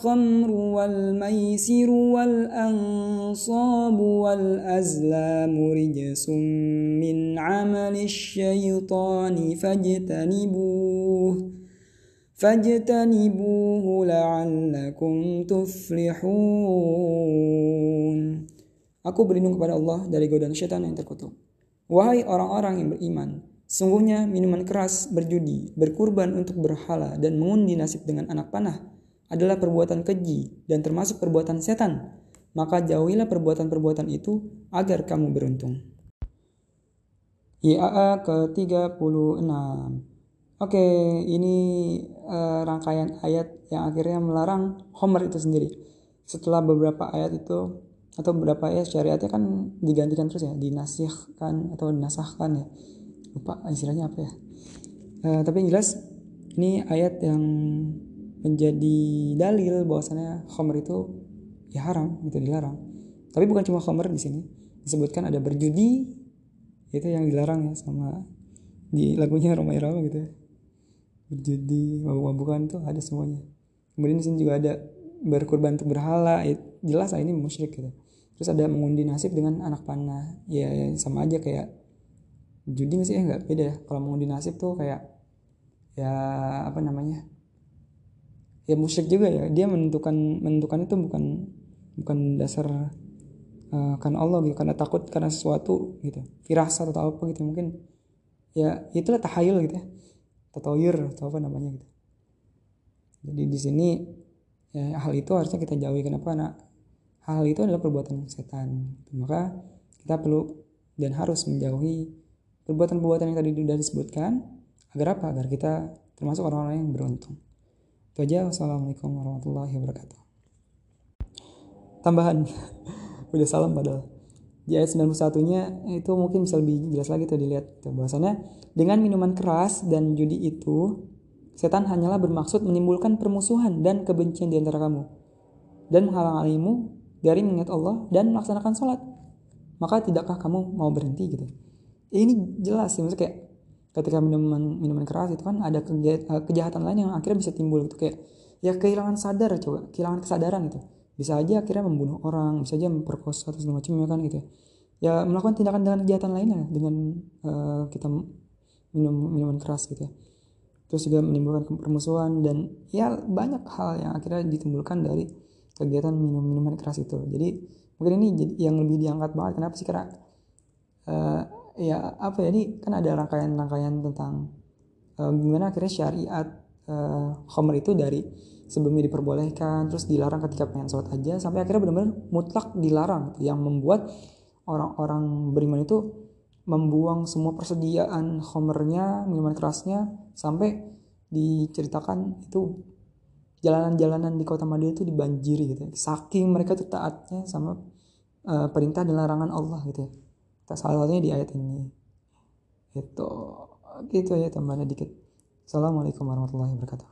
إنما الخمر والميسر والأنصاب والأزلام رجس من عمل الشيطان فاجتنبوه فاجتنبوه لعلكم تفلحون Aku berlindung kepada Allah dari godaan syaitan yang terkutuk. Wahai orang-orang yang beriman, sungguhnya minuman keras, berjudi, berkurban untuk berhala, dan mengundi nasib dengan anak panah adalah perbuatan keji dan termasuk perbuatan setan. Maka jauhilah perbuatan-perbuatan itu agar kamu beruntung. YAA ke-36 Oke, ini uh, rangkaian ayat yang akhirnya melarang Homer itu sendiri. Setelah beberapa ayat itu atau beberapa ayat syariatnya kan digantikan terus ya, dinasihkan atau dinasahkan ya. Lupa istilahnya apa ya. Uh, tapi yang jelas ini ayat yang menjadi dalil bahwasannya Homer itu ya haram, itu dilarang. Tapi bukan cuma Homer di sini. Disebutkan ada berjudi itu yang dilarang ya sama di lagunya Roma Irama gitu ya. Berjudi mabuk-mabukan tuh ada semuanya. Kemudian di sini juga ada berkorban untuk berhala ya, jelas lah ini musyrik gitu. Terus ada mengundi nasib dengan anak panah. Ya, ya sama aja kayak judi nggak sih? Ya nggak beda ya. Kalau mengundi nasib tuh kayak ya apa namanya ya musyrik juga ya. Dia menentukan menentukan itu bukan bukan dasar uh, karena Allah gitu karena takut karena sesuatu gitu. Firasat atau apa gitu mungkin. Ya itulah tahayul gitu ya. Tatoyur atau apa namanya gitu. Jadi di sini ya, hal itu harusnya kita jauhi. Kenapa? Karena hal itu adalah perbuatan setan. Maka kita perlu dan harus menjauhi perbuatan-perbuatan yang tadi sudah disebutkan agar apa? Agar kita termasuk orang-orang yang beruntung itu aja. Wassalamualaikum warahmatullahi wabarakatuh. Tambahan. Udah salam padahal. Di ayat 91 nya itu mungkin bisa lebih jelas lagi tuh dilihat tuh bahwasannya dengan minuman keras dan judi itu setan hanyalah bermaksud menimbulkan permusuhan dan kebencian di antara kamu. Dan menghalang-halangimu dari mengingat Allah dan melaksanakan sholat. Maka tidakkah kamu mau berhenti gitu? Ini jelas sih maksudnya kayak ketika minuman minuman keras itu kan ada kejahatan lain yang akhirnya bisa timbul gitu. Kayak ya kehilangan sadar coba kehilangan kesadaran gitu. Bisa aja akhirnya membunuh orang bisa aja memperkosa atau segala macamnya kan gitu ya. Melakukan tindakan dengan kejahatan lainnya dengan uh, kita minum minuman keras gitu ya. Terus juga menimbulkan permusuhan dan ya banyak hal yang akhirnya ditimbulkan dari kegiatan minum minuman keras itu. Jadi mungkin ini yang lebih diangkat banget. Kenapa sih karena uh, ya apa ya ini kan ada rangkaian-rangkaian tentang uh, gimana akhirnya syariat uh, Homer itu dari sebelumnya diperbolehkan terus dilarang ketika pengen sholat aja sampai akhirnya benar-benar mutlak dilarang yang membuat orang-orang beriman itu membuang semua persediaan homernya minuman kerasnya sampai diceritakan itu jalanan-jalanan di kota Madinah itu dibanjiri gitu saking mereka tuh taatnya sama uh, perintah dan larangan Allah gitu ya salah satunya di ayat ini. Itu gitu ya tambahannya dikit. Assalamualaikum warahmatullahi wabarakatuh